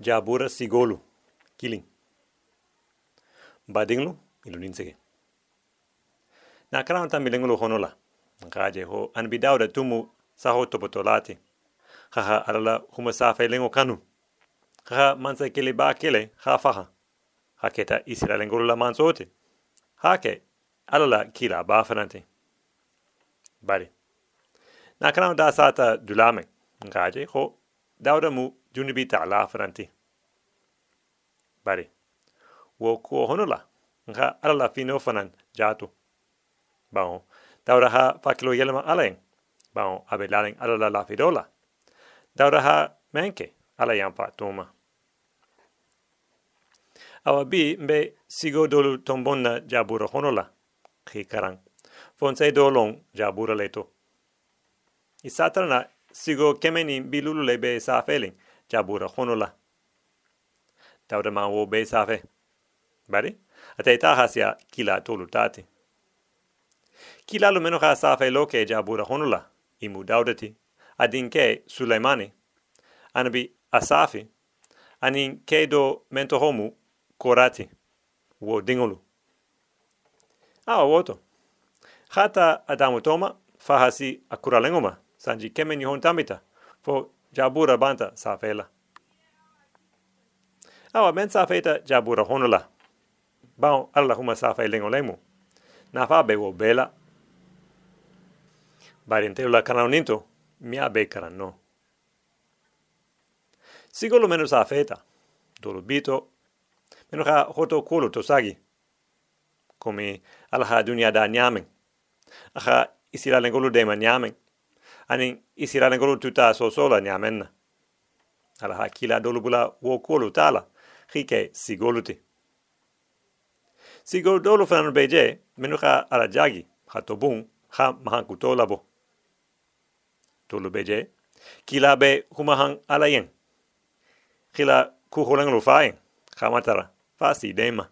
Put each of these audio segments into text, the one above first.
jabura sigolu kiling badinglu iluninsege na karan ta milengulu honola. Ngaje ho an bidawda tumu saho topotolati. Haha alala huma safa lengo kanu. Haha mansa kele ba kele ha faha. Haketa isira lengulu la mansote hake alala kila ba fanante. Bari na karan da sata dulame ngaje ho dawda mu junibi ta'ala fanante bari wo ko honola nga alala fino fanan jatu bao daura ha fakilo yelma alen bao abe lalen alala la fidola daura ha menke ala yampa tuma awa bi mbe sigo dolu tombonna jabura honola khi karang fonse dolong jabura leto isatrana sigo kemeni bilulu lebe sa feeling jabura honola. tawda ma wo be safe bari? Ate ta hasya kila tolu tati kila lu meno ha safe loke jabura khunula imu daudati. adin ke sulaimani. Anabi asafi. Anin ke do mento homu korati. Wo dingolu. Awa woto. Hata adamu toma fahasi akuralengoma sanji kemen hon tamita fo jabura banta safela. Awa men safeta jabura honula. Bao alla huma sa fai lengo lemu. Na fa be wo bela. Bari ente la canoninto mi abe carano sigo lo menos afeta dolo bito. Meno ha hoto kolo to sagi. Come ala ha dunia da nyamen. Aha isira lengolo de ma ani isira lengolo tuta so sola nyamen ala ha kila dolo bula wo kolo tala hike sigoluti Sigo dolo fana beje, menu ha ala jagi, ha tobun, ha mahan kuto labo. Dolo beje, kila be humahan ala yen. Kila kuholang lo faen, ha matara, fa si dema.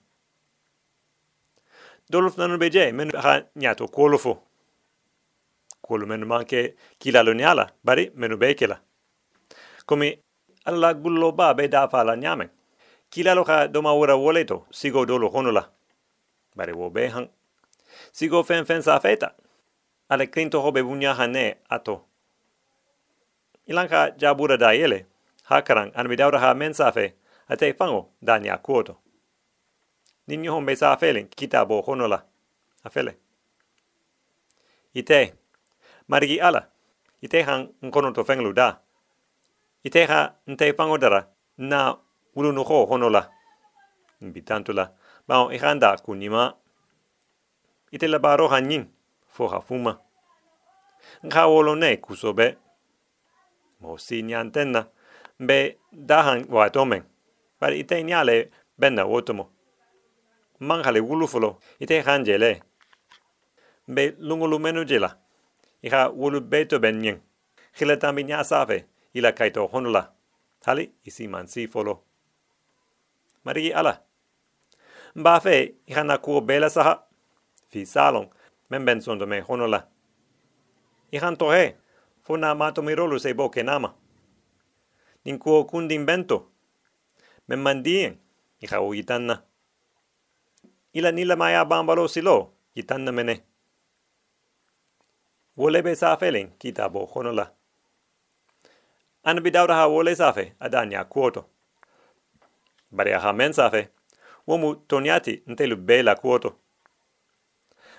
Dolo fana beje, menu ha nyato kolofo. Kolo menu manke kila lo nyala, bari menu bekela. Komi alla gullo ba be da fa la ha doma ora woleto, sigo dolo honola bare wo be sigo fen fen sa feta ale krinto hobe bunya hane ato. Ilanka jabura da yele hakaran an mi dawra ha men sa fe ate fango danya kuoto. Ninyo hon be sa felen kitabo honola afele. Ite margi ala. Ite han nkono to fenglu da. Ite ha nte pango dara. Na ulu no ho honola. Ba o ihanda kunima. Ite la baro hanin fo hafuma nga wolo ne kusobe. Mo si nyantenna be dahan wa tomen bar ite nyale benna wotomo. Manghale wulufulo. Ite hanjele. Be lungulu menu jela iha wulu beto benyen khile tambi nya safe ila kaito honula tali isi mansi folo mari ala Mba fe, iha na kuo bela saha. Fi salon, men ben sondo me honola. Iha tohe, fo na mato mirolu se bo ke nama. Nin kuo kundin bento. Men mandien, iha o itanna. Ila nila maya bambalo silo, itanna mene. Wolebe sa felen, kita bo honola. Ana bidawra ha wole safe, adanya kuoto. Bari aha men safe, womu toniati ntelu bela kuoto.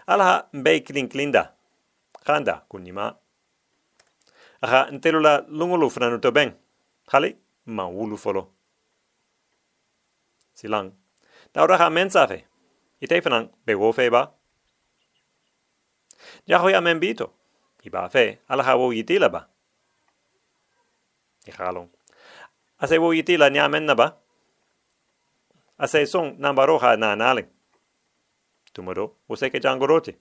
Alaha mbei klin klinda, kanda kunima. Aha ntelu la lungulu franuto ben, hali ma wulu folo. Silang, daura ha mensafe, ite fanan be ya men bito, iba fe, alaha wo yitila ba? Ihalong, ase wo yitila nyamen na ba? ase son nambaroha na nalin. Tumodo, wose ke jangorote.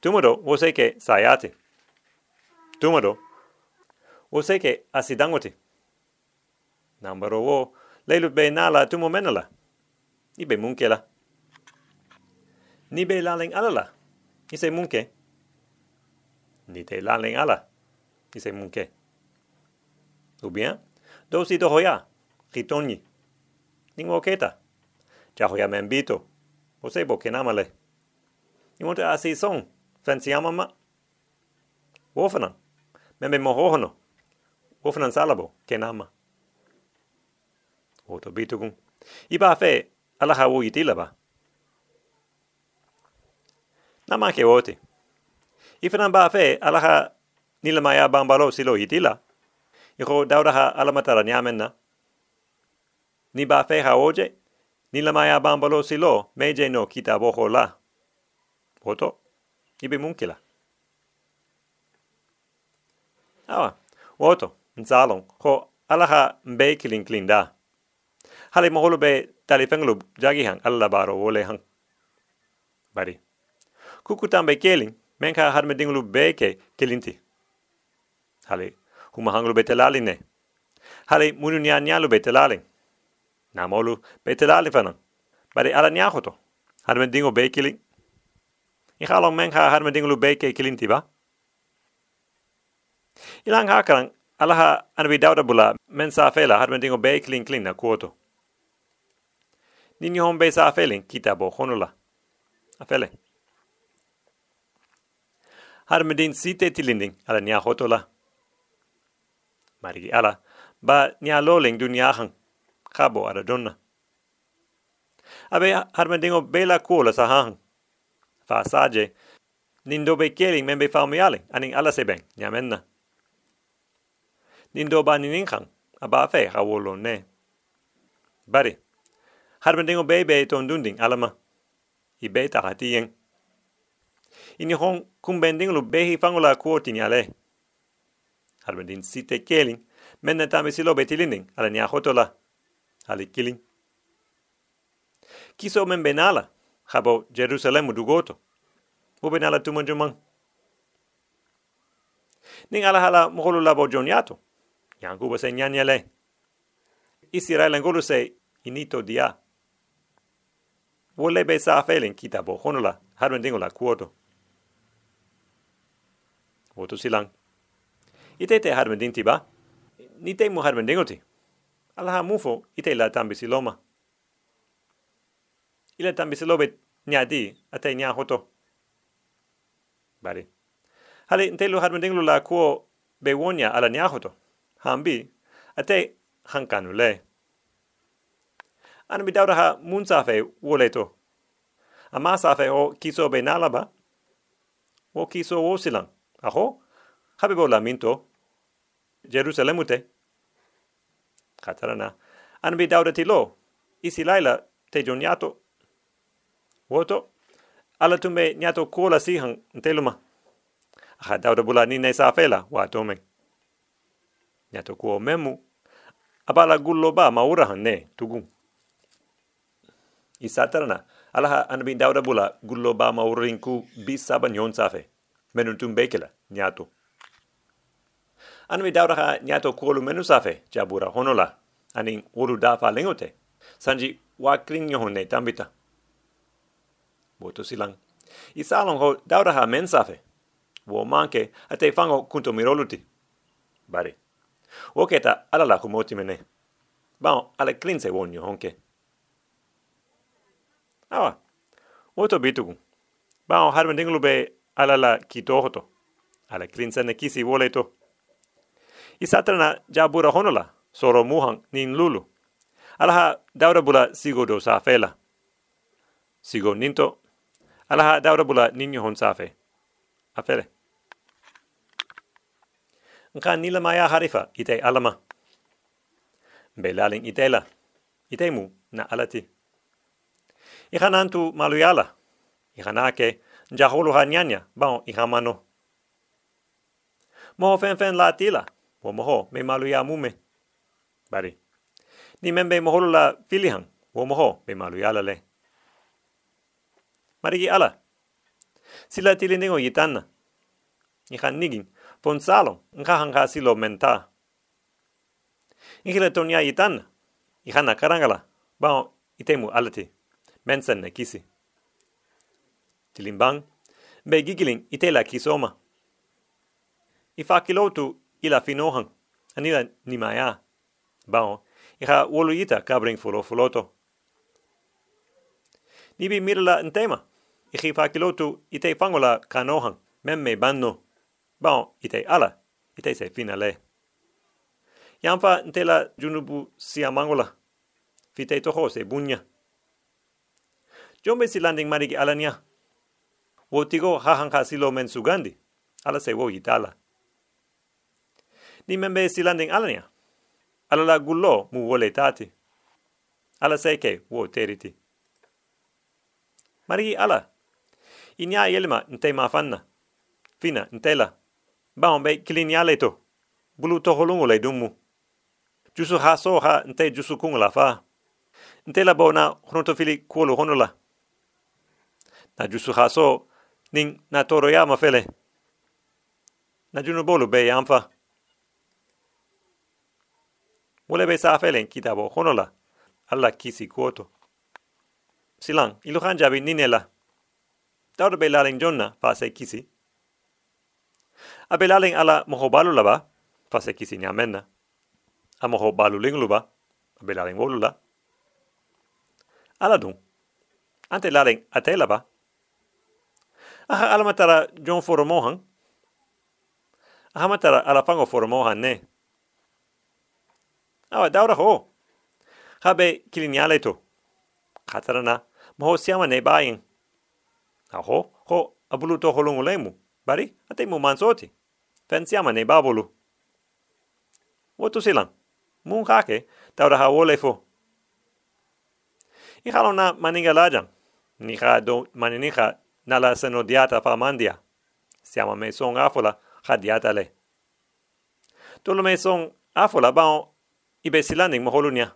Tumodo, wose ke sayate. Tumodo, wose ke asidangote. Nambaro wo, leilu be nala tumo menala. Ibe munke la. Ni be laling alala. Ise munke. Ni te laling ala. Ise munke. Ou bien, do si hoya. ritoni. Ningo keta. Jaho ya membito. O sebo kenamale. Ni monte asi son. Fancy amama. Wofanan. Membe mohohono. Wofanan salabo kenama. Oto bitugun. Iba fe alaha wo itila ba. Nama ke wote. Ifanan ba fe alaha nilamaya bambalo silo itila. Iko daudaha alamatara nyamenna. Ni ba fe ha oje. Nilamaya bambalo silo meje no kita boho la. Oto. Ibe munkila. Awa. Oto. Nzalong. Ko alaha mbe kilin klinda. Hale moholo be tali fenglu jagi hang alla baro wole hang. Bari. Kuku tambe keling, menka harme dinglu beke kelinti. Hale, huma hanglu be telali ne. Hale, munu nya nyalu be telali. Namolu be telali fanan. Bari ala nyahoto. Harme dingo be keling. Ikhalong menka harme dinglu beke kelinti ba? Ilang hakarang, alaha anabi dauda bula men sa fela harme dingo be keling keling na kuoto ni ni hombe sa afelen kita bo honula afele har medin site tilinding. Ala nya hotola. Marigi ala. Ba nya loling dunya hang. Kabo ara donna. Abe har medin o bela kola sa hang. Fa saje. Nindo be keling membe fa miale aning ala seben nya menna. Nindo ba ninin hang. Aba fe hawolo ne. Bari. Harbendingo bebe ton dunding alama. I be ta hati yeng. Ini hong kumbending lu behi fangula kuoti ni ale. Harbendin site keling. Menne tame silo betilinding ala ni ahotola. Ali kiling. Kiso men benala. Habo Jerusalemu dugoto. Mo benala tumo jumang. Ning ala hala moholu labo joniato. Yangu ba se nyanyale. Israel ngolu se inito dia wole be sa felen kita bo honola harmen dingo la kuoto silang. Ite te harmen dinti ba ni te mu harmen dingo ti ala ha mufo ite la tambi siloma ila tambi silobe nya di ate nya hoto. Bari. Hale nte lu harmen dingo la kuo be wonya ala nya hoto. Hambi ate hankanu le. An mi dawra ha mun safe wole to. A ma safe o kiso be nalaba o kiso o silan aho habe bo la minto jerusalem ute katarana an mi dawra ti lo isi laila te joniato woto ala tumbe nyato kola sihan nteluma. Aha dawra bula ni ne safe la wa tome. Nyato ko memu abala gullo ba maurahan ne tugun isatarana alaha anabi dauda bula gullo ba maurinku bi saba nyon safe menun tum bekela nyato anabi dauda ha nyato kolu menu safe jabura honola anin uru dafa lengote sanji wa kring yohone tambita boto silang isalon ho dauda ha men safe wo manke ate fango kunto miroluti bari Oketa alala kumoti mene. Bao ala klinse wonyo honke. Awa. Oto bitugu. Bao harmen dinglu be ala la kitohoto. Ala klinsa ne kisi woleto. Isatrana jabura honola. Soro muhang nin lulu. Alaha daura bula sigo do safela. Sigo ninto. Alaha daura bula ninyo hon safe. Afele. Nka nila maya harifa ite alama. Belaling itela. Itemu na alati. Ikan antu maluyala. Ikan ake njaholu hanyanya bao ikan mano. Moho fen fen la tila. Wo moho me maluya mume. Bari. Ni membe moholu la filihan. Wo moho me maluyala le. Marigi ala. Sila tilindengo yitanna. Ikan nigin. Pon salo. Nka hanga silo menta. Ikile tonya yitanna. Ikan nakarangala. Bao itemu alati mensen ne kisi. Tilimbang, be gigiling itela kisoma. I fakilotu ila finohan, anila nimaya. Bao, iha wolu ita kabring fulo fuloto. Nibi mirala ntema, ihi fakilotu ite fangola kanohan, memme banno, bao ite ala, ite se finale. Yamfa ntela junubu siamangola, fite toho se bunya. Jombe si landing marigi alania. Wo tigo hahanka silo men sugandi, ala se wo itala. Ni membe silanding alania. Ala la gullo mu wole tati. Ala seke wo teriti. mari ala. Inya yelma nte mafanna. Fina ntela. Baombe kilinyale to. Bulu toholungu le dumu. Jusu ha so ha nte jusu kungu la fa. Nte la bona fili kuolu honola Na jusu ha so ning na toro ya mafele. Na junu bolu be yamfa. Wole be sa felen kitabo honola. Alla kisi kuoto. Silang, ilu jabi ninela. Taudo be laling jonna pa se kisi. Abe laling ala moho balu laba pa se kisi nyamenna. A moho balu ling luba. Abe laling wolu la. Ala dung. Ante laling ate laba. Aha ala matara jon foro mohan. Aha matara ala fango foro mohan ne. Awa daura ho. Habe kilinyale to. Katarana moho siama ne bayin. Aho, ho abulu to holungu lemu. Bari, ate mu mansoti. Fen siama ne babulu. Wotu silang. Mun kake, daura ha wole fo. I halo na maninga lajan. Ni ha do maninika nala seno diata fa. Siama me son afola ha diata le. Tolo me son afola baon ibe silanding moholunia.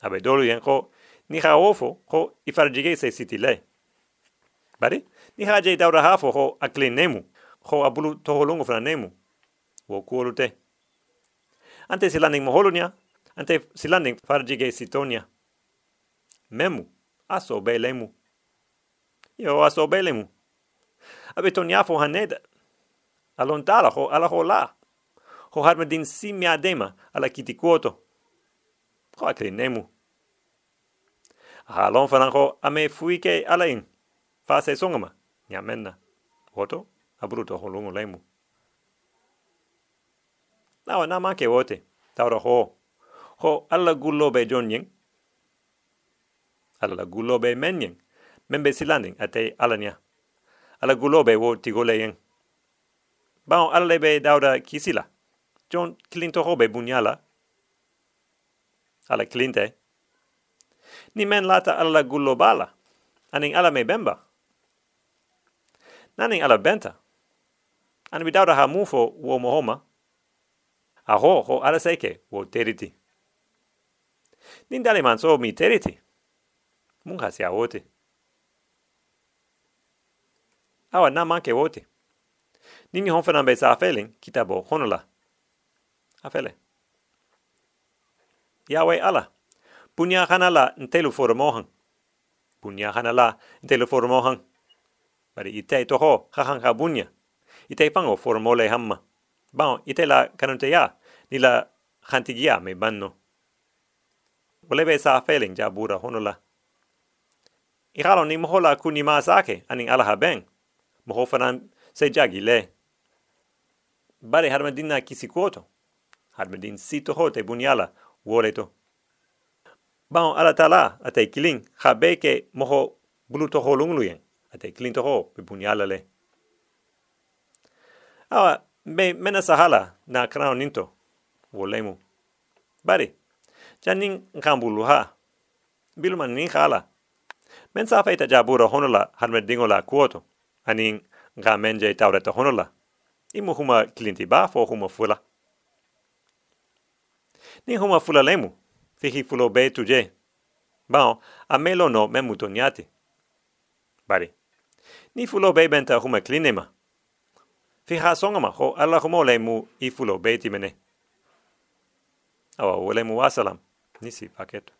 Abe dolu yen ko ni ha ofo ko ifarjige se siti. Bari, ni ha jay daura hafo ho akli nemu, ho abulu toholungu fra nemu. Wo kuolu te. Ante silanding moholunia, ante silanding farjige sitonia. Memu, aso be. Yo aso be lemu. Abe toniafo haneda. Alontala ho ala ho la ho harma din simi adema ala kiti kuoto. Ko akri nemu. Halon fanan ho ame fuike ala in. Fase songama. Nya menna. Oto, abruto ho lungo lemu. Nawa na make wote. Taura ho. Ho ala gullo be jonyen. Ala gullo be menyen. Membe silanding ate alanya. Ala gullo be wo tigole yen. Bao ala be dauda kisila. John Clinto hobe bunyala. Ala Clinthe. Ni men lata ala gullo bala. Aning ala me bemba. Naning ala benta. Ani bidauda ha mufo wo mohoma. Aho ho ala seke wo teriti. Nin dali man so mi teriti. Munga si wote. Awa na manke wote. Nini honfenan be sa feeling kitabo honola afele. Yahweh ala, punya hanala ntelu formohan. Punya hanala ntelu formohan. Bari ite toho hahan ha bunya. Ite pango formole hamma. Bao ite la kanunte ya, nila hantigia me banno. Olebe sa feeling ja bura honola. Ihalo ni mohola kuni maasake aning alaha ben. Mohofanan se jagi le. Bari harmadina kisikoto hadmedin sito hote bunyala woreto. Bao ala tala ate kiling habeke moho bulu toho lungluyen ate kiling toho pe bunyala le. Awa me mena sahala na krao ninto wolemu. Bari, janin nkambulu ha. Biluman nin khala. Men sa feita jabura honola hadmedingo la kuoto. Anin nga menje taureta honola. Imu huma kilinti ba fo huma fula ni huma fula lemu, fihi fulo be tuje. Bao, a melo no me mutoniate. Bari, ni fulo be benta huma klinema. Fiha songama ho alla humo lemu i fulo be timene. Awa, ulemu wasalam, nisi paketo.